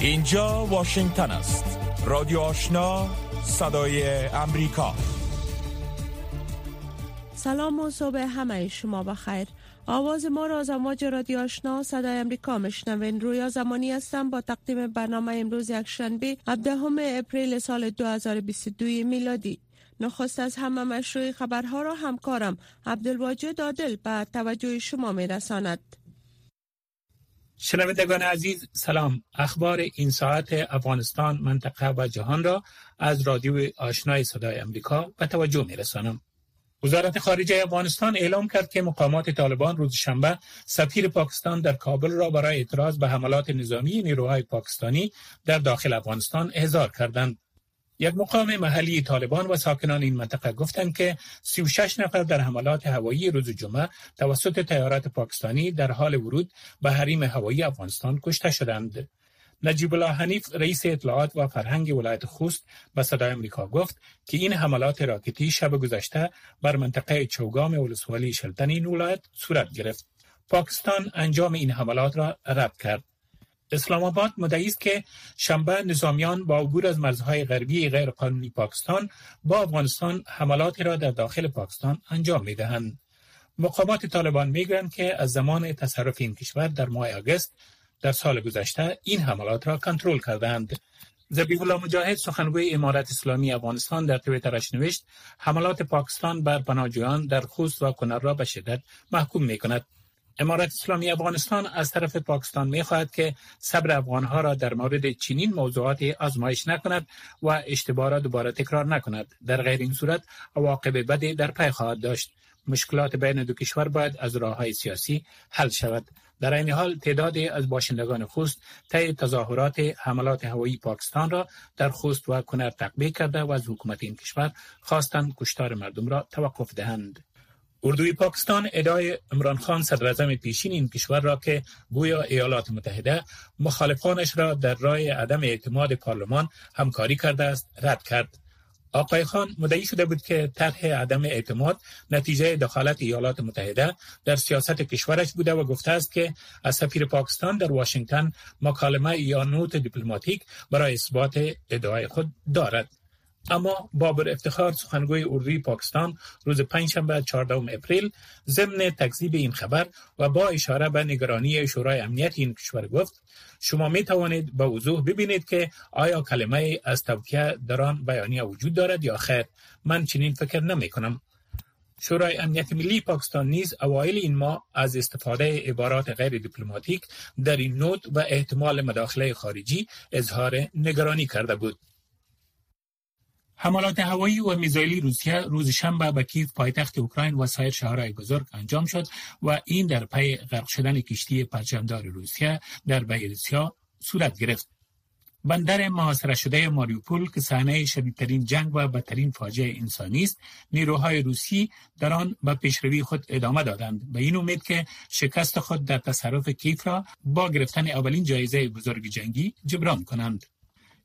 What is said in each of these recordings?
اینجا واشنگتن است. رادیو آشنا صدای امریکا. سلام و صبح همه شما بخیر. آواز ما را از امواج رادیو آشنا صدای امریکا مشنوین رویا زمانی هستم. با تقدیم برنامه امروز یک شنبه 17 اپریل سال 2022 میلادی. نخست از همه مشروع خبرها را همکارم عبدالواجد عادل به توجه شما می رساند. شنوندگان عزیز سلام اخبار این ساعت افغانستان منطقه و جهان را از رادیو آشنای صدای امریکا به توجه می رسانم. وزارت خارجه افغانستان اعلام کرد که مقامات طالبان روز شنبه سفیر پاکستان در کابل را برای اعتراض به حملات نظامی نیروهای پاکستانی در داخل افغانستان احضار کردند. یک مقام محلی طالبان و ساکنان این منطقه گفتند که 36 نفر در حملات هوایی روز جمعه توسط تیارات پاکستانی در حال ورود به حریم هوایی افغانستان کشته شدند. نجیب الله حنیف رئیس اطلاعات و فرهنگ ولایت خوست به صدای امریکا گفت که این حملات راکتی شب گذشته بر منطقه چوگام ولسوالی شلتن این ولایت صورت گرفت. پاکستان انجام این حملات را رد کرد. اسلام آباد مدعی است که شنبه نظامیان با عبور از مرزهای غربی غیرقانونی پاکستان با افغانستان حملاتی را در داخل پاکستان انجام می دهند. مقامات طالبان می‌گویند که از زمان تصرف این کشور در ماه آگست در سال گذشته این حملات را کنترل کردند. زبیح الله مجاهد سخنگوی امارت اسلامی افغانستان در تویترش نوشت حملات پاکستان بر پناهجویان در خوست و کنر را به شدت محکوم می کند. امارت اسلامی افغانستان از طرف پاکستان می خواهد که صبر افغانها را در مورد چنین موضوعات آزمایش نکند و اشتباه را دوباره تکرار نکند. در غیر این صورت عواقب بدی در پی خواهد داشت. مشکلات بین دو کشور باید از راه های سیاسی حل شود. در این حال تعدادی از باشندگان خوست طی تظاهرات حملات هوایی پاکستان را در خوست و کنر تقبیه کرده و از حکومت این کشور خواستند کشتار مردم را توقف دهند. اردوی پاکستان ادای عمران خان صدر پیشین این کشور را که گویا ایالات متحده مخالفانش را در راه عدم اعتماد پارلمان همکاری کرده است رد کرد. آقای خان مدعی شده بود که طرح عدم اعتماد نتیجه دخالت ایالات متحده در سیاست کشورش بوده و گفته است که از سفیر پاکستان در واشنگتن مکالمه یا نوت دیپلماتیک برای اثبات ادعای خود دارد. اما بابر افتخار سخنگوی اردوی پاکستان روز پنجشنبه 14 اپریل ضمن تکذیب این خبر و با اشاره به نگرانی شورای امنیت این کشور گفت شما می توانید به وضوح ببینید که آیا کلمه از توکیه در آن بیانیه وجود دارد یا خیر. من چنین فکر نمی کنم شورای امنیت ملی پاکستان نیز اوایل این ماه از استفاده عبارات غیر دیپلماتیک در این نوت و احتمال مداخله خارجی اظهار نگرانی کرده بود. حملات هوایی و میزایلی روسیه روز شنبه به کیف پایتخت اوکراین و سایر شهرهای بزرگ انجام شد و این در پی غرق شدن کشتی پرچمدار روسیه در بیلسیا صورت گرفت. بندر محاصره شده ماریوپول که صحنه شدیدترین جنگ و بدترین فاجعه انسانی است نیروهای روسی در آن به پیشروی خود ادامه دادند به این امید که شکست خود در تصرف کیف را با گرفتن اولین جایزه بزرگ جنگی جبران کنند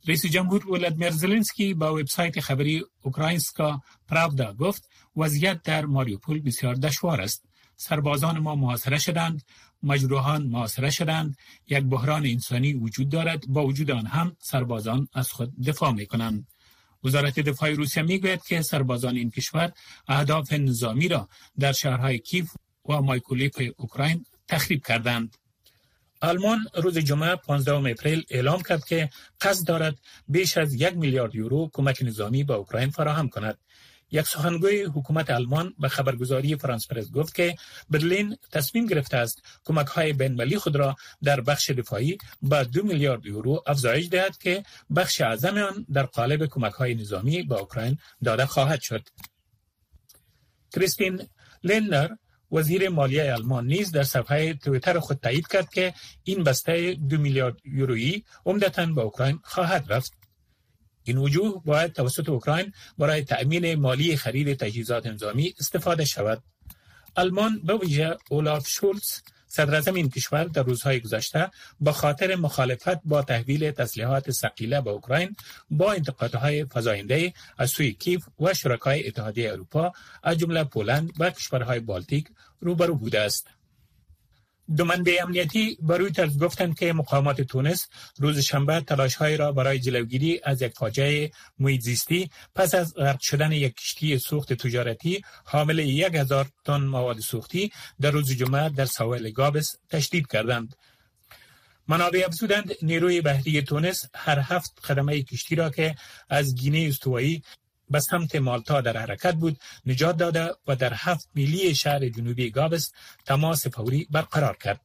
رئیس جمهور ولادیمیر زلنسکی با وبسایت خبری اوکراینسکا پراودا گفت وضعیت در ماریوپول بسیار دشوار است. سربازان ما محاصره شدند مجروحان محاصره شدند. یک بحران انسانی وجود دارد با وجود آن هم سربازان از خود دفاع می کنند وزارت دفاع روسیه می‌گوید که سربازان این کشور اهداف نظامی را در شهرهای کیف و مایکولیف اوکراین تخریب کردند. آلمان روز جمعه 15 اپریل اعلام کرد که قصد دارد بیش از یک میلیارد یورو کمک نظامی به اوکراین فراهم کند. یک سخنگوی حکومت آلمان به خبرگزاری فرانس پرس گفت که برلین تصمیم گرفته است کمک های بین خود را در بخش دفاعی به دو میلیارد یورو افزایش دهد که بخش اعظم آن در قالب کمک های نظامی به اوکراین داده خواهد شد. کریستین لینر وزیر مالیه آلمان نیز در صفحه تویتر خود تایید کرد که این بسته دو میلیارد یورویی عمدتا به اوکراین خواهد رفت. این وجوه باید توسط اوکراین برای تأمین مالی خرید تجهیزات نظامی استفاده شود. آلمان به ویژه اولاف شولز صدر این کشور در روزهای گذشته با خاطر مخالفت با تحویل تسلیحات ثقیله به اوکراین با انتقادهای فزاینده از سوی کیف و شرکای اتحادیه اروپا از جمله پولند و کشورهای بالتیک روبرو بوده است. دو منبع امنیتی بروی ترز گفتند که مقامات تونس روز شنبه تلاش های را برای جلوگیری از یک فاجعه محیط زیستی پس از غرق شدن یک کشتی سوخت تجارتی حامل یک هزار تن مواد سوختی در روز جمعه در سواحل گابس تشدید کردند. منابع افزودند نیروی بحری تونس هر هفت خدمه کشتی را که از گینه استوایی به سمت مالتا در حرکت بود نجات داده و در هفت میلی شهر جنوبی گابس تماس فوری برقرار کرد.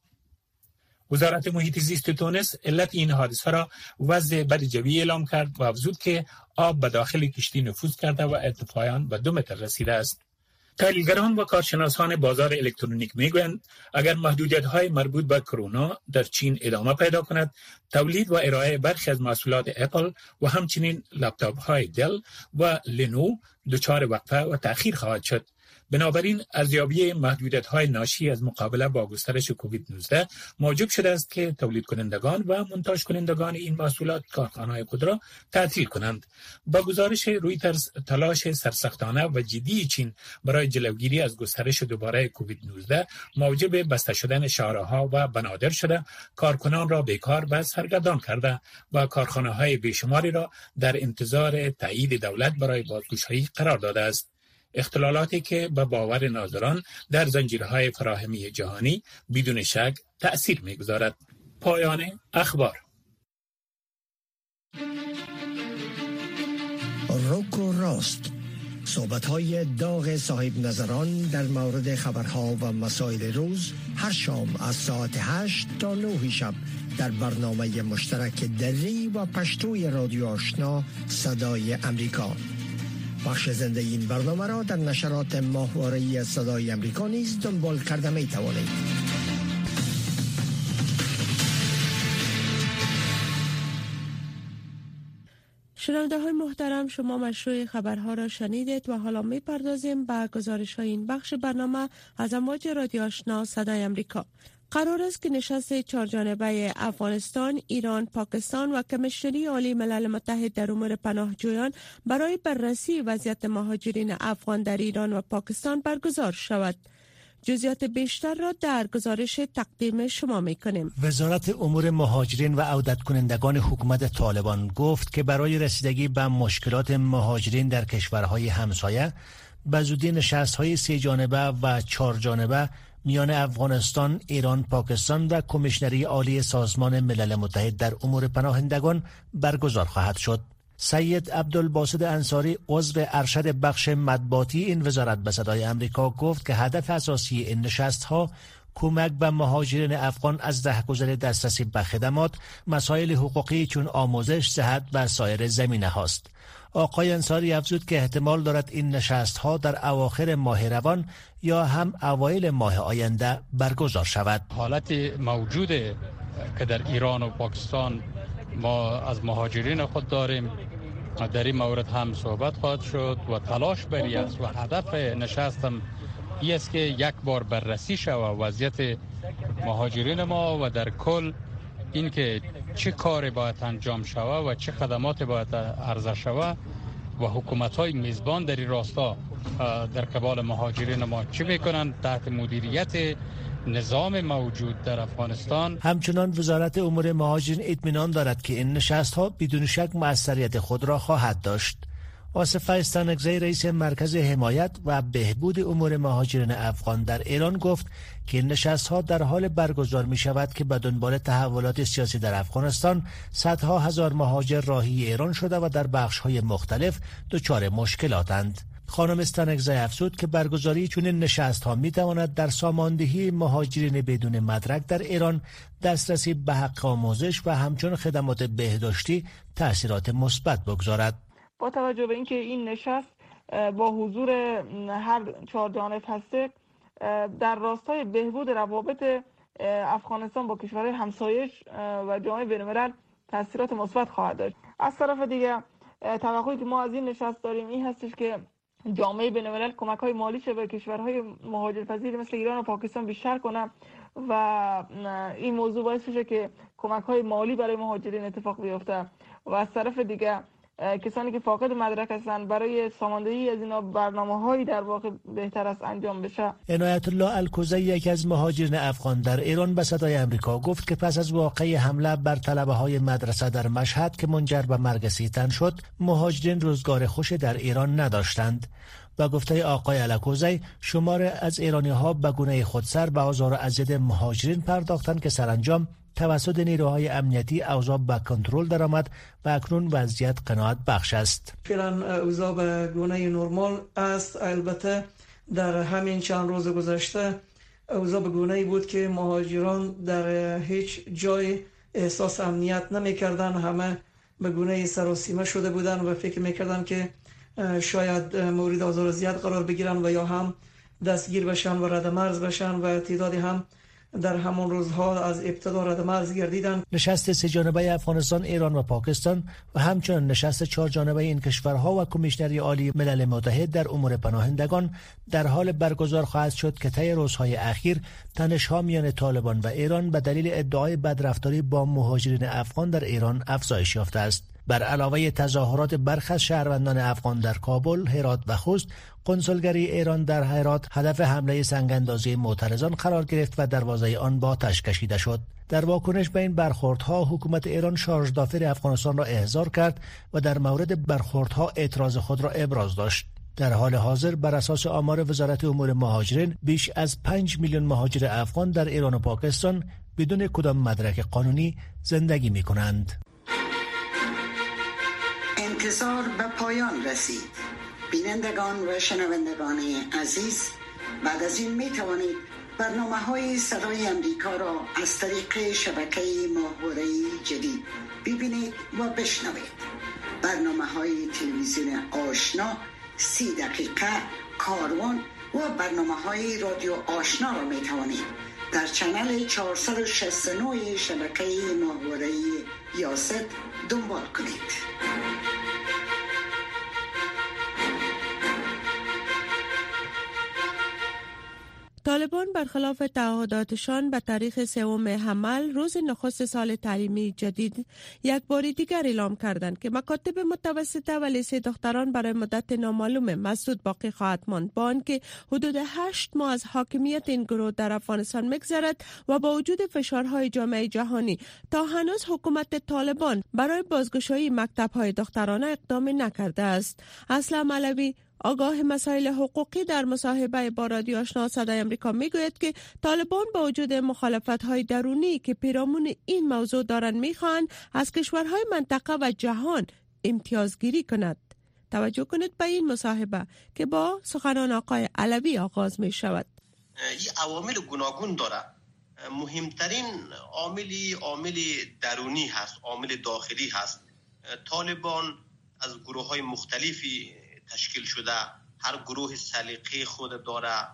وزارت محیط زیست تونس علت این حادثه را وضع بد جوی اعلام کرد و افزود که آب به داخل کشتی نفوذ کرده و ارتفاع به دو متر رسیده است. تحلیلگران و کارشناسان بازار الکترونیک می‌گویند اگر محدودیت های مربوط به کرونا در چین ادامه پیدا کند تولید و ارائه برخی از محصولات اپل و همچنین لپتاپ های دل و لینو دچار وقفه و تأخیر خواهد شد. بنابراین ارزیابی محدودیت های ناشی از مقابله با گسترش کووید 19 موجب شده است که تولید کنندگان و منتاج کنندگان این محصولات کارخانه خود را تعطیل کنند. با گزارش رویترز تلاش سرسختانه و جدی چین برای جلوگیری از گسترش دوباره کووید 19 موجب بسته شدن شهرها و بنادر شده کارکنان را بیکار و سرگردان کرده و کارخانه های بیشماری را در انتظار تایید دولت برای بازگشایی قرار داده است. اختلالاتی که به باور ناظران در زنجیرهای فراهمی جهانی بدون شک تأثیر می‌گذارد. پایان اخبار. روک و راست. صحبت های داغ صاحب نظران در مورد خبرها و مسائل روز هر شام از ساعت 8 تا 9 شب در برنامه مشترک دری و پشتوی رادیو آشنا صدای امریکا. بخش زنده این برنامه را در نشرات ماهواره صدای امریکا نیز دنبال کرده می توانید. شنونده های محترم شما مشروع خبرها را شنیدید و حالا می پردازیم به گزارش های این بخش برنامه از امواج رادیو آشنا صدای امریکا قرار است که نشست چهارجانبه افغانستان، ایران، پاکستان و کمیشنری عالی ملل متحد در امور پناهجویان برای بررسی وضعیت مهاجرین افغان در ایران و پاکستان برگزار شود. جزیات بیشتر را در گزارش تقدیم شما می کنیم. وزارت امور مهاجرین و عودت کنندگان حکومت طالبان گفت که برای رسیدگی به مشکلات مهاجرین در کشورهای همسایه به زودی نشست های سه جانبه و چهار جانبه میان افغانستان، ایران، پاکستان و کمیشنری عالی سازمان ملل متحد در امور پناهندگان برگزار خواهد شد. سید عبدالباسد انصاری عضو ارشد بخش مطباتی این وزارت به صدای امریکا گفت که هدف اساسی این نشست ها کمک به مهاجرین افغان از رهگذر دسترسی به خدمات مسائل حقوقی چون آموزش صحت و سایر زمینه هاست آقای انصاری افزود که احتمال دارد این نشست ها در اواخر ماه روان یا هم اوایل ماه آینده برگزار شود. حالت موجود که در ایران و پاکستان ما از مهاجرین خود داریم در این مورد هم صحبت خواهد شد و تلاش بری است و هدف نشستم این است که یک بار بررسی شود وضعیت مهاجرین ما و در کل اینکه چه کاری باید انجام شود و چه خدمات باید عرضه شود و حکومت های میزبان در این راستا در قبال مهاجرین ما چه می‌کنند تحت مدیریت نظام موجود در افغانستان. همچنان وزارت امور مهاجرین اطمینان دارد که این نشست ها بدون شک موثریت خود را خواهد داشت. آصف استانگزی رئیس مرکز حمایت و بهبود امور مهاجرین افغان در ایران گفت که نشست ها در حال برگزار می شود که به دنبال تحولات سیاسی در افغانستان صدها هزار مهاجر راهی ایران شده و در بخش های مختلف دچار مشکلاتند. خانم استانگزی افزود که برگزاری چنین نشست ها می تواند در ساماندهی مهاجرین بدون مدرک در ایران دسترسی به حق آموزش و همچون خدمات بهداشتی تاثیرات مثبت بگذارد. با توجه به اینکه این نشست با حضور هر چهار جانب هسته در راستای بهبود روابط افغانستان با کشورهای همسایش و جامعه بینالملل تاثیرات مثبت خواهد داشت. از طرف دیگه توقعی که ما از این نشست داریم این هستش که جامعه بینالملل کمک های مالی به کشورهای مهاجرپذیر مثل ایران و پاکستان بیشتر کنه و این موضوع باعث میشه که کمک های مالی برای مهاجرین اتفاق بیفته. و از طرف دیگه کسانی که فاقد مدرک هستند برای ساماندهی از اینا برنامه هایی در واقع بهتر است انجام بشه. عنایت الله الکوزی یکی از مهاجرین افغان در ایران به صدای امریکا گفت که پس از واقع حمله بر طلبه های مدرسه در مشهد که منجر به مرگ سیتن شد مهاجرین روزگار خوش در ایران نداشتند. و گفته آقای علکوزی شمار از ایرانی ها به گونه خودسر به آزار و اذیت مهاجرین پرداختند که سرانجام توسط نیروهای امنیتی اوضاع به کنترل درآمد و اکنون وضعیت قناعت بخش است. فعلا اوضاع به گونه نرمال است. البته در همین چند روز گذشته اوضاع به گونه بود که مهاجران در هیچ جای احساس امنیت نمی‌کردن. همه به گونه سراسیمه شده بودن و فکر می‌کردن که شاید مورد آزار زیاد قرار بگیرن و یا هم دستگیر بشن و رد مرز بشن و تعدادی هم در همون روزها از ابتدا رد مرز گردیدن. نشست سه جانبه افغانستان ایران و پاکستان و همچنین نشست چهار جانبه این کشورها و کمیشنری عالی ملل متحد در امور پناهندگان در حال برگزار خواهد شد که طی روزهای اخیر تنشها میان طالبان و ایران به دلیل ادعای بدرفتاری با مهاجرین افغان در ایران افزایش یافته است. بر علاوه تظاهرات برخی از شهروندان افغان در کابل، هرات و خوست، کنسولگری ایران در هرات هدف حمله سنگاندازی معترضان قرار گرفت و دروازه آن با تش کشیده شد. در واکنش به این برخوردها حکومت ایران شارژ دافر افغانستان را احضار کرد و در مورد برخوردها اعتراض خود را ابراز داشت. در حال حاضر بر اساس آمار وزارت امور مهاجرین بیش از 5 میلیون مهاجر افغان در ایران و پاکستان بدون کدام مدرک قانونی زندگی می کنند. انتظار به پایان رسید. بینندگان و شنوندگان عزیز بعد از این می توانید برنامه های صدای امریکا را از طریق شبکه ماهواره جدید ببینید و بشنوید. برنامه های تلویزیون آشنا سی دقیقه کاروان و برنامه های رادیو آشنا را می توانید در چنل 469 شبکه ماهواره یاست دنبال کنید. طالبان برخلاف تعهداتشان به تاریخ سوم حمل روز نخست سال تعلیمی جدید یک بار دیگر اعلام کردند که مکاتب متوسطه و لیسه دختران برای مدت نامعلوم مسدود باقی خواهد ماند. با آنکه حدود هشت ماه از حاکمیت این گروه در افغانستان میگذرد و با وجود فشارهای جامعه جهانی تا هنوز حکومت طالبان برای بازگشایی مکتب های دخترانه اقدام نکرده است. اصلا علوی آگاه مسائل حقوقی در مصاحبه با رادیو آشنا صدای امریکا می‌گوید که طالبان با وجود مخالفت های درونی که پیرامون این موضوع دارند می‌خواهند از کشورهای منطقه و جهان امتیازگیری کند. توجه کنید به این مصاحبه که با سخنان آقای علوی آغاز می شود این عوامل گوناگون داره. مهمترین عاملی عامل درونی هست عامل داخلی هست. طالبان از گروه های مختلفی تشکیل شده. هر گروه سلیقه خود داره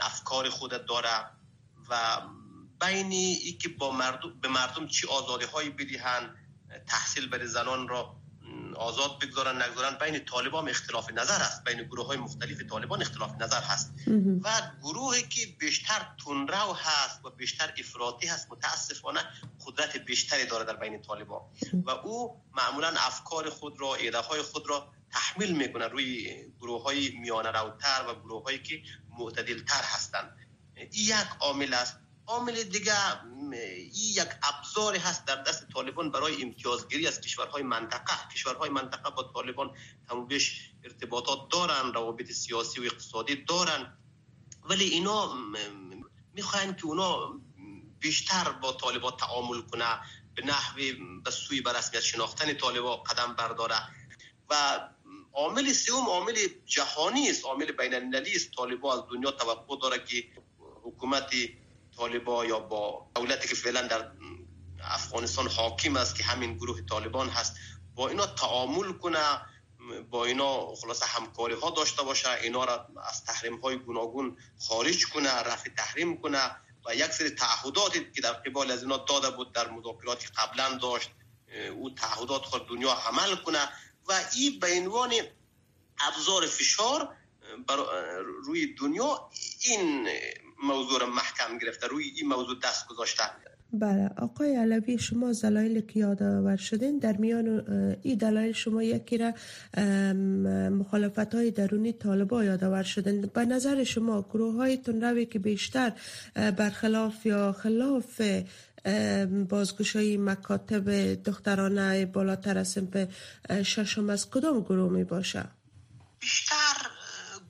افکار خود داره و بین ای که با مردم به مردم چی آزادی هایی بدهن تحصیل برای زنان را آزاد بگذارن نگذارن بین طالبان اختلاف نظر است بین گروه های مختلف طالبان اختلاف نظر هست. و گروهی که بیشتر تندرو هست و بیشتر افراطی هست متاسفانه قدرت بیشتری داره در بین طالبان. و او معمولا افکار خود را ایده های خود را تحمیل می‌کنن روی گروه های میانه روتر و گروه هایی که معتدل تر هستند. این یک عامل است عامل دیگه یک ابزاری هست در دست طالبان برای امتیازگیری از کشورهای منطقه. کشورهای منطقه با طالبان بیش ارتباطات دارن روابط سیاسی و اقتصادی دارن. ولی اینا می‌خواین که اونا بیشتر با طالبان تعامل کنه به نحوی به سوی به رسمیت شناختن طالبان قدم برداره. و عامل سوم عامل جهانی است عامل بین المللی است. طالبان از دنیا توقع داره که حکومت طالبا یا با دولتی که فعلا در افغانستان حاکم است که همین گروه طالبان هست با اینا تعامل کنه با اینا خلاص همکاری ها داشته باشه اینا را از تحریم های گوناگون خارج کنه رفع تحریم کنه و یک سری تعهداتی که در قبال از اینا داده بود در مذاکراتی قبلا داشت او تعهدات خود دنیا عمل کنه و این به عنوان ابزار فشار روی دنیا این موضوع محکم گرفته روی این موضوع دست گذاشته بله آقای علوی شما دلایل که یادآور شدین در میان این دلایل شما یکی را مخالفت های درونی طالبا یادآور شدن به نظر شما گروه های تنروی که بیشتر برخلاف یا خلاف بازگشایی مکاتب دخترانه بالاتر از سنف ششم از کدام گروه می باشه؟ بیشتر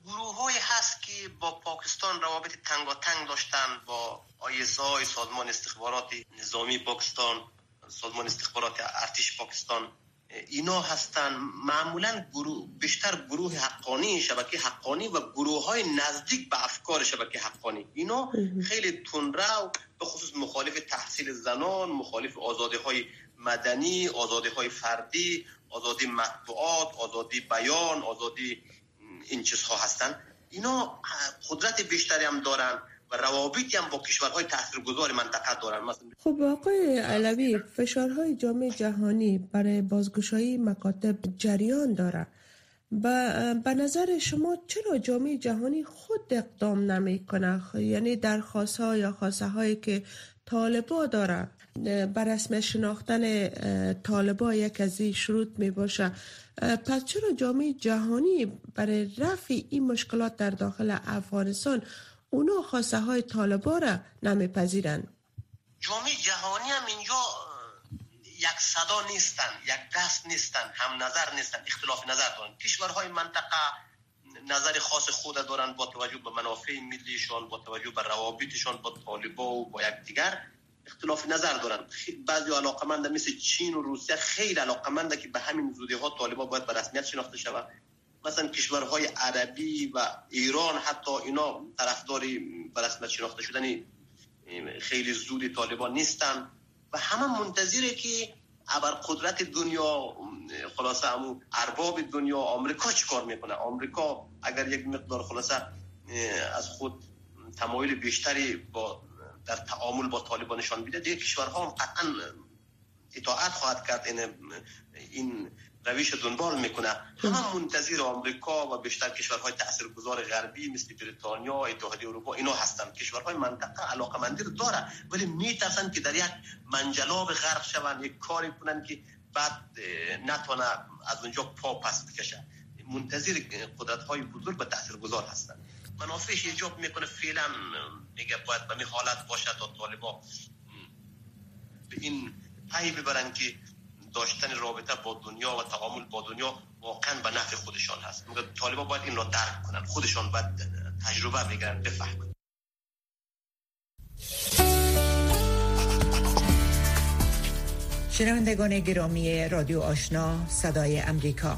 گروه های هست که با پاکستان روابط تنگ داشتن با آیسای سازمان استخبارات نظامی پاکستان سازمان استخبارات ارتش پاکستان اینا هستن. معمولا گروه بیشتر گروه حقانی شبکه حقانی و گروه های نزدیک به افکار شبکه حقانی. اینا خیلی تندرو به خصوص مخالف تحصیل زنان مخالف آزادی های مدنی آزادی های فردی آزادی مطبوعات آزادی بیان آزادی این چیزها هستن. اینا قدرت بیشتری هم دارن و روابطی هم با کشورهای تاثیرگذار منطقه دارن. مثلا خب آقای علوی فشارهای جامعه جهانی برای بازگشایی مکاتب جریان داره به نظر شما چرا جامعه جهانی خود اقدام نمی‌کنه؟ یعنی درخواست ها یا خواسته هایی که طالبا داره بر رسم شناختن طالبا یک از این شروط می باشه پس چرا جامعه جهانی برای رفع این مشکلات در داخل افغانستان اونا خواسته های طالبا را نمیپذیرن؟ جامعه جهانی هم اینجا یک صدا نیستن یک دست نیستن هم نظر نیستن اختلاف نظر دارن. کشورهای منطقه نظر خاص خود دارن با توجه به منافع ملیشان با توجه به روابطشان با طالبا و با یک دیگر اختلاف نظر دارن. بعضی علاقمند مثل چین و روسیه خیلی علاقمند که به همین زودی ها طالبا باید به رسمیت شناخته شود. مثلا کشورهای عربی و ایران حتی اینا طرفداری به رسمیت شناخته شدن خیلی زودی طالبان نیستن. و همه منتظره که ابر قدرت دنیا خلاصه همون ارباب دنیا آمریکا چی کار می‌کنه؟ آمریکا اگر یک مقدار خلاصه از خود تمایل بیشتری با در تعامل با طالبان نشان بیده دیگه کشورها هم قطعا اطاعت خواهد کرد. این این رویش دنبال می‌کنه. همه منتظر آمریکا و بیشتر کشورهای تاثیرگذار غربی مثل بریتانیا اتحادیه اروپا اینا هستن. کشورهای منطقه علاقه مندی رو داره. ولی میترسن که در یک منجلاب غرق شون یک کاری کنن که بعد نتونه از اونجا پا پس بکشه. منتظر قدرت های بزرگ و تاثیرگذار هستن. منافعش ایجاب می‌کنه فعلا میگه باید به حالت باشه تا طالبا به این پی ببرن که داشتن رابطه با دنیا و تعامل با دنیا واقعا به نفع خودشان هست. میگه طالبا باید این را درک کنن. خودشان باید تجربه بگیرن بفهمن. شنوندگان گرامی رادیو آشنا صدای امریکا.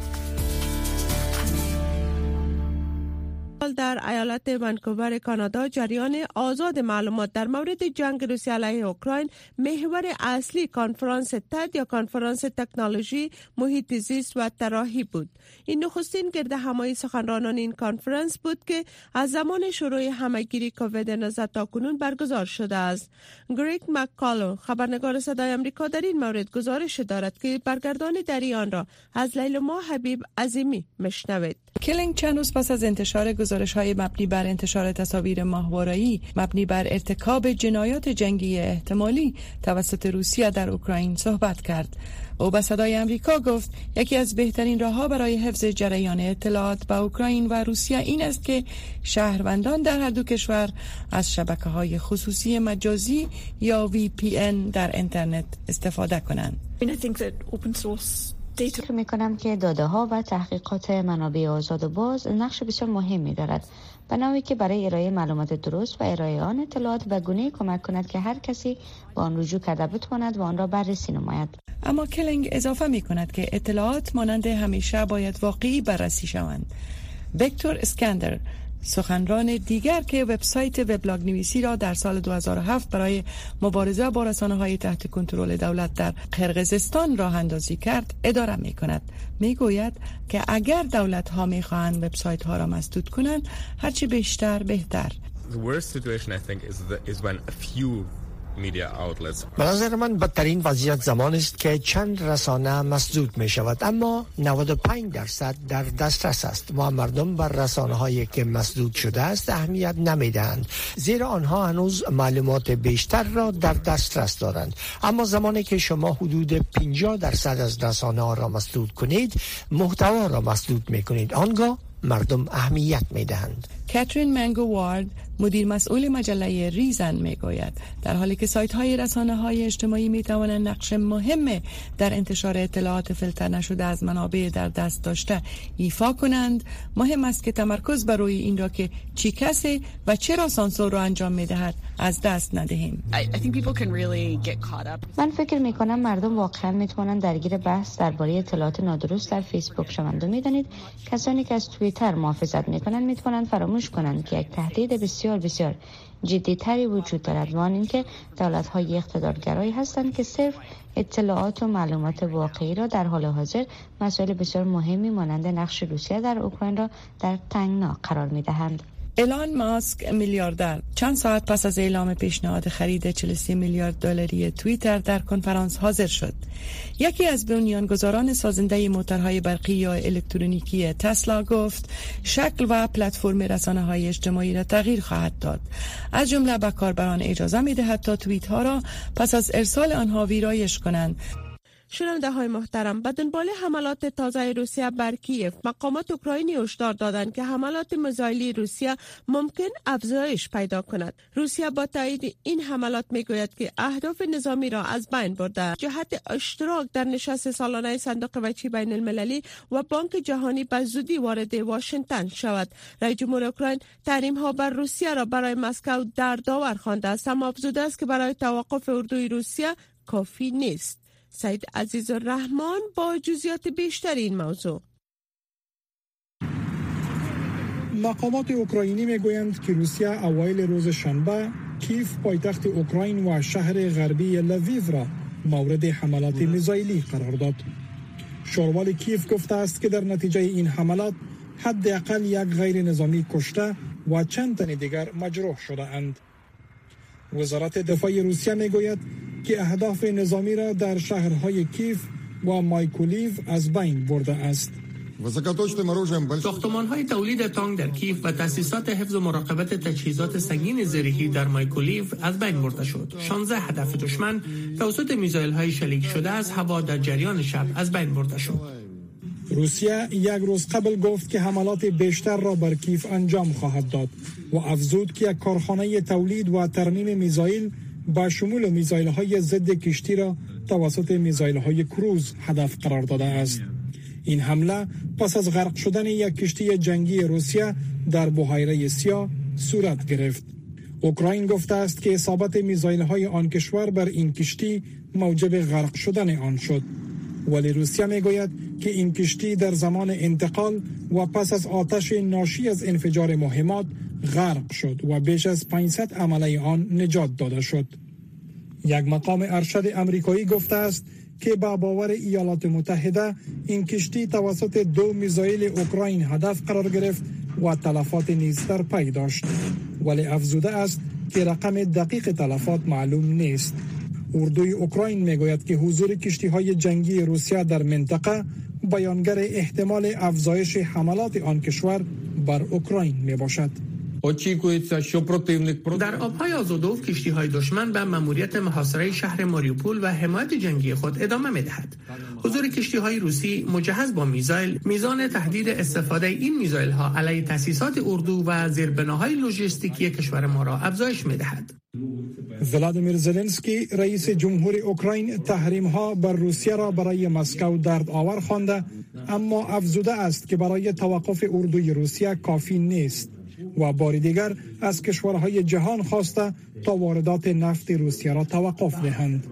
در ایالت ونکوور کانادا جریان آزاد معلومات در مورد جنگ روسیه علیه اوکراین محور اصلی کنفرانس تد یا کنفرانس تکنولوژی محیط زیست و طراحی بود. این نخستین گرد همایی سخنرانان این کنفرانس بود که از زمان شروع همگیری کووید 19 تا کنون برگزار شده است. گریک مکالو خبرنگار صدای آمریکا در این مورد گزارش دارد که برگردان در آن را از لیلما حبیب عظیمی می‌شنوید کلینگ چند روز پس از انتشار گزارش های مبنی بر انتشار تصاویر ماهواره‌ای مبنی بر ارتکاب جنایات جنگی احتمالی توسط روسیه در اوکراین صحبت کرد او به صدای امریکا گفت یکی از بهترین راهها برای حفظ جریان اطلاعات به اوکراین و روسیه این است که شهروندان در هر دو کشور از شبکه های خصوصی مجازی یا VPN در اینترنت استفاده کنند. فکر می کنم که داده ها و تحقیقات منابع آزاد و باز نقش بسیار مهمی دارد. به نوعی که برای ارائه معلومات درست و ارائه آن اطلاعات به گونه کمک کند که هر کسی با آن رجوع کرده بتواند و آن را بررسی نماید. اما کلینگ اضافه می کند که اطلاعات مانند همیشه باید واقعی بررسی شوند. وکتور اسکندر سخنران دیگر که وبسایت وبلاگ نویسی را در سال 2007 برای مبارزه با رسانه های تحت کنترل دولت در قرقیزستان راه اندازی کرد اداره می کند می گوید که اگر دولت ها می خواهند وبسایت ها را مسدود کنند هرچی بیشتر بهتر. به نظر من بدترین وضعیت زمان است که چند رسانه مسدود می شود اما 95 درصد در دسترس است. و مردم بر رسانه هایی که مسدود شده است اهمیت نمی دهند زیرا آنها هنوز معلومات بیشتر را در دسترس دارند. اما زمانی که شما حدود 50 درصد از رسانه ها را مسدود کنید محتوا را مسدود می کنید آنگاه مردم اهمیت می دهند کاترین منگو وارد مدیر مسئول مجله ریزن می گوید در حالی که سایت های رسانه های اجتماعی می توانند نقش مهم در انتشار اطلاعات فیلتر نشده از منابع در دست داشته ایفا کنند مهم است که تمرکز بر روی این را که چی کسی و چرا سانسور را انجام می دهد از دست ندهیم. من فکر می کنم مردم واقعا می توانند درگیر بحث درباره اطلاعات نادرست در فیسبوک شوند. و می دانید کسانی که از توییتر محافظت می کنند می توانند فراموش کنند که یک تهدید بسیار بسیار تری وجود دارد و آن اینکه دولت های اقتدارگرایی هستند که صرف اطلاعات و معلومات واقعی را در حال حاضر مسائل بسیار مهمی مانند نقش روسیه در اوکراین را در تنگنا قرار می دهند. ایلان ماسک میلیاردر چند ساعت پس از اعلام پیشنهاد خرید 43 میلیارد دلاری توییتر در کنفرانس حاضر شد. یکی از بنیانگذاران سازنده موتورهای برقی یا الکترونیکی تسلا گفت شکل و پلتفرم رسانه های اجتماعی را تغییر خواهد داد. از جمله به کاربران اجازه می دهد تا توییت ها را پس از ارسال آنها ویرایش کنند شنونده های محترم به دنبال حملات تازه روسیه بر کیف مقامات اوکراینی هشدار دادند که حملات میزایلی روسیه ممکن افزایش پیدا کند. روسیه با تایید این حملات می‌گوید که اهداف نظامی را از بین برده. جهت اشتراک در نشست سالانه صندوق وچی بین المللی و بانک جهانی به زودی وارد واشنگتن شود. رئیس جمهور اوکراین تحریم ها بر روسیه را برای مسکو در داور خوانده است اما افزوده است که برای توقف اردوی روسیه کافی نیست. سید عزیز الرحمن با جزیات بیشتر این موضوع مقامات اوکراینی می‌گویند که روسیه اوایل روز شنبه کیف پایتخت اوکراین و شهر غربی لویو را مورد حملات میزایلی قرار داد. شاروال کیف گفته است که در نتیجه این حملات حداقل یک غیر نظامی کشته و چند تن دیگر مجروح شده اند. وزارت دفاع روسیه می‌گوید که اهداف نظامی را در شهرهای کیف و مایکولیو از بین برده است. ساختمان های تولید تانک در کیف و تاسیسات حفظ و مراقبت تجهیزات سنگین زرهی در مایکولیو از بین برده شد. 16 هدف دشمن توسط میزایل های شلیک شده از هوا در جریان شب از بین برده شد. روسیه یک روز قبل گفت که حملات بیشتر را بر کیف انجام خواهد داد و افزود که یک کارخانه تولید و ترمیم میزایل با شمول میزایل های ضد کشتی را توسط میزایل های کروز هدف قرار داده است. این حمله پس از غرق شدن یک کشتی جنگی روسیه در بحیره سیا صورت گرفت. اوکراین گفته است که اصابت میزایل های آن کشور بر این کشتی موجب غرق شدن آن شد. ولی روسیه می‌گوید که این کشتی در زمان انتقال و پس از آتش ناشی از انفجار مهمات غرق شد و بیش از 500 عمله آن نجات داده شد. یک مقام ارشد امریکایی گفته است که با باور ایالات متحده این کشتی توسط دو میزایل اوکراین هدف قرار گرفت و تلفات نیزتر پی داشت. ولی افزوده است که رقم دقیق تلفات معلوم نیست. اردوی اوکراین می‌گوید که حضور کشتی های جنگی روسیه در منطقه بیانگر احتمال افزایش حملات آن کشور بر اوکراین می باشد. در آبهای آزودوف کشتی های دشمن به مموریت محاصره شهر ماریوپول و حمایت جنگی خود ادامه می دهد. حضور کشتی های روسی مجهز با میزایل میزان تهدید استفاده این میزایل ها علیه تاسیسات اردو و زیربناهای لوجستیکی کشور ما را افزایش می دهد. ولادیمیر زلنسکی رئیس جمهور اوکراین تحریم ها بر روسیه را برای مسکو درد آور خوانده اما افزوده است که برای توقف اردوی روسیه کافی نیست و بار دیگر از کشورهای جهان خواسته تا واردات نفت روسیه را توقف دهند.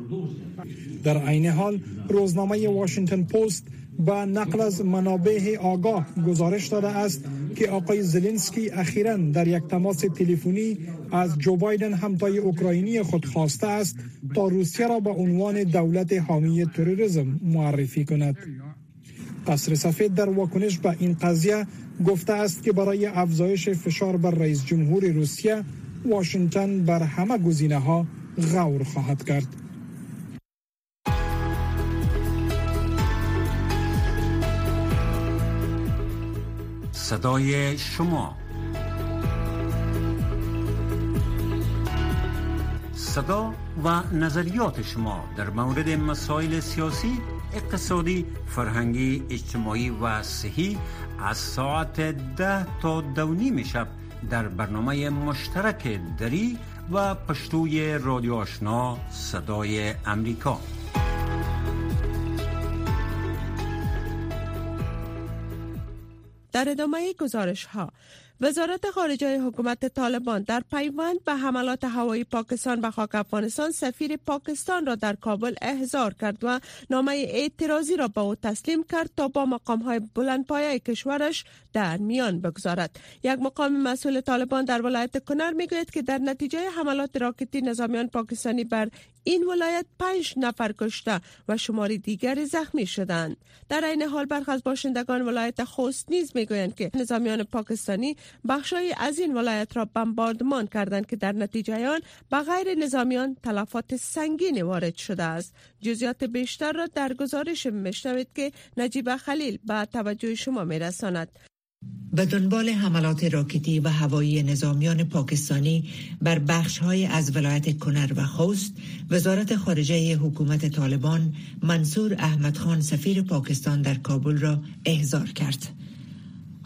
در عین حال روزنامه واشنگتن پست با نقل از منابع آگاه گزارش داده است که آقای زلنسکی اخیرا در یک تماس تلفنی از جو بایدن همتای اوکراینی خود خواسته است تا روسیه را به عنوان دولت حامی تروریسم معرفی کند. قصر سفید در واکنش به این قضیه گفته است که برای افزایش فشار بر رئیس جمهور روسیه واشنگتن بر همه گزینه ها غور خواهد کرد. صدای شما. صدا و نظریات شما در مورد مسائل سیاسی اقتصادی فرهنگی اجتماعی و صحی از ساعت ده تا دو شب در برنامه مشترک دری و پشتوی رادیو آشنا صدای امریکا. در ادامه گزارش ها وزارت خارجه حکومت طالبان در پیوند به حملات هوایی پاکستان به خاک افغانستان سفیر پاکستان را در کابل احضار کرد و نامه اعتراضی را به او تسلیم کرد تا با مقام های بلند پایه کشورش در میان بگذارد. یک مقام مسئول طالبان در ولایت کنر می‌گوید که در نتیجه حملات راکتی نظامیان پاکستانی بر این ولایت پنج نفر کشته و شماری دیگری زخمی شدند. در این حال برخی از باشندگان ولایت خوست نیز می‌گویند که نظامیان پاکستانی بخشای از این ولایت را بمباردمان کردند که در نتیجه آن به غیر نظامیان تلفات سنگین وارد شده است. جزیات بیشتر را در گزارش میشنوید که نجیب خلیل به توجه شما میرساند. به دنبال حملات راکتی و هوایی نظامیان پاکستانی بر های از ولایت کنر و خوست وزارت خارجه حکومت طالبان منصور احمد خان سفیر پاکستان در کابل را احضار کرد.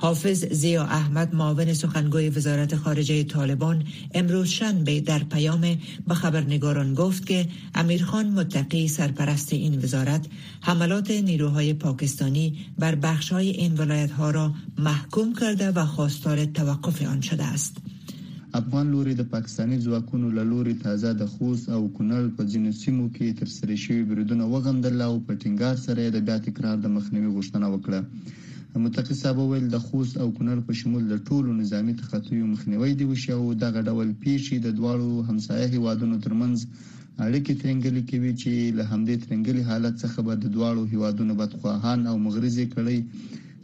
حافظ زیا احمد معاون سخنگوی وزارت خارجه طالبان امروز شنبه در پیام به خبرنگاران گفت که امیرخان متقی سرپرست این وزارت حملات نیروهای پاکستانی بر بخشهای این ولایت ها را محکوم کرده و خواستار توقف آن شده است. افغان لوري د پاکستانی ځواکونو له لوري تازه د خوست او کونړ په ځینو سیمو کې تر سره شوی بریدونه وغندل او په ټینګار سره د بیا تکرار د مخنیوي غوښتنه وکړه متقي صاحب ویل د خوست او کونړ په شمول د ټولو نظامی تخطیو مخنیوي دی وشي او دغه ډول پیښې د دواړو همسایه هیوادونو ترمنځ اړیکې ترنګلې کوي چې له همدې ترنګلې حالت څخه به د دواړو هیوادونو بدخواهان او مغرضي کړي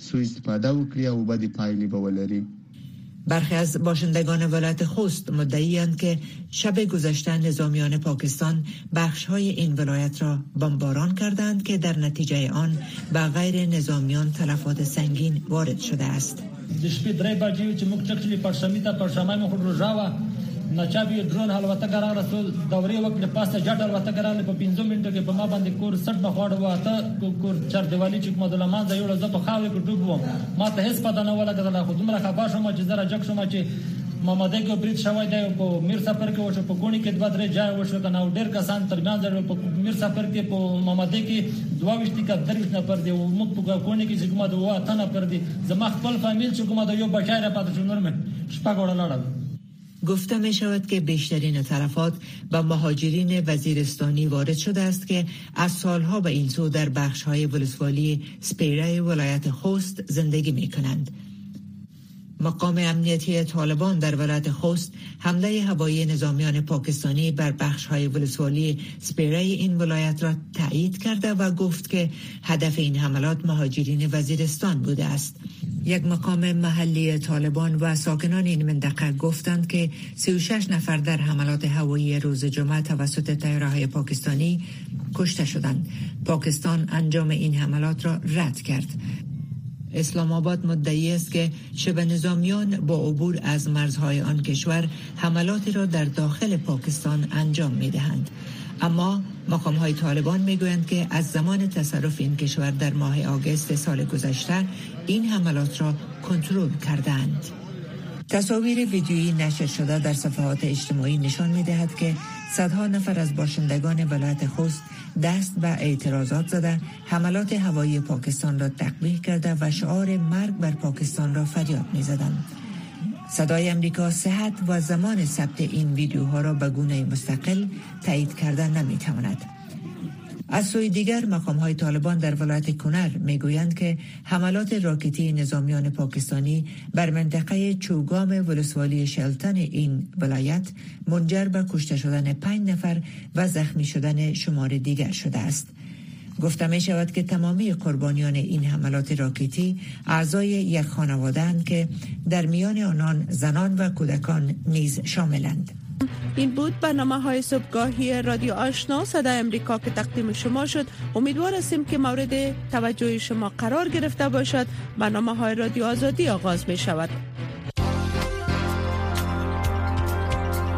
سوء استفاده وکړي او بدی پایلې به ولري برخی از باشندگان ولایت خوست مدعیند که شب گذشته نظامیان پاکستان بخش های این ولایت را بمباران کردند که در نتیجه آن به غیر نظامیان تلفات سنگین وارد شده است. ناچابي ډرون الوتکه راغله سو دوري وکړه پاسه جټ الوتکه راغله په 15 منټو کې په ما باندې کور سټ بخواړ واته کور چر دیوالی چې کومه د لمان ځای یو ځپه خاوې کې ډوب وم. ما ته هیڅ پته نه ولګه خو دومره خبر شوم چې زره جک شوم چې محمد کې برید شوی دی په میر سفر کې وشو په ګونی کې دوه درې ځای وشو کنه ډېر کسان ترمنځ په میر سفر کې په محمد کې دوه وشتي کا دروښ نه پر دی او موږ په ګونی کې چې کومه دوه اتنه پر دی زما خپل فامیل چې کومه یو بچای را پاتې شو نور مې شپږ وړه لاړل گفته می شود که بیشترین طرفات به مهاجرین وزیرستانی وارد شده است که از سالها به این سو در بخش های ولسوالی سپیره ولایت خوست زندگی می کنند. مقام امنیتی طالبان در ولایت خوست حمله هوایی نظامیان پاکستانی بر بخش های ولسوالی سپیره این ولایت را تایید کرده و گفت که هدف این حملات مهاجرین وزیرستان بوده است. یک مقام محلی طالبان و ساکنان این منطقه گفتند که 36 نفر در حملات هوایی روز جمعه توسط تیاره پاکستانی کشته شدند. پاکستان انجام این حملات را رد کرد. اسلام آباد مدعی است که شبه نظامیان با عبور از مرزهای آن کشور حملاتی را در داخل پاکستان انجام می دهند. اما مقام های طالبان می گویند که از زمان تصرف این کشور در ماه آگست سال گذشته این حملات را کنترل کردند. تصاویر ویدیویی نشر شده در صفحات اجتماعی نشان می دهد که صدها نفر از باشندگان ولایت خوست دست به اعتراضات زده حملات هوایی پاکستان را تقبیح کرده و شعار مرگ بر پاکستان را فریاد می زدند. صدای امریکا صحت و زمان ثبت این ویدیوها را به گونه مستقل تایید کردن نمی تواند. از سوی دیگر مقام های طالبان در ولایت کنر می‌گویند که حملات راکتی نظامیان پاکستانی بر منطقه چوگام ولسوالی شلتن این ولایت منجر به کشته شدن پنج نفر و زخمی شدن شمار دیگر شده است. گفته می شود که تمامی قربانیان این حملات راکتی اعضای یک خانواده که در میان آنان زنان و کودکان نیز شاملند. این بود برنامه های صبحگاهی رادیو آشنا. صدای امریکا که تقدیم شما شد. امیدوار هستیم که مورد توجه شما قرار گرفته باشد. برنامه های رادیو آزادی آغاز می شود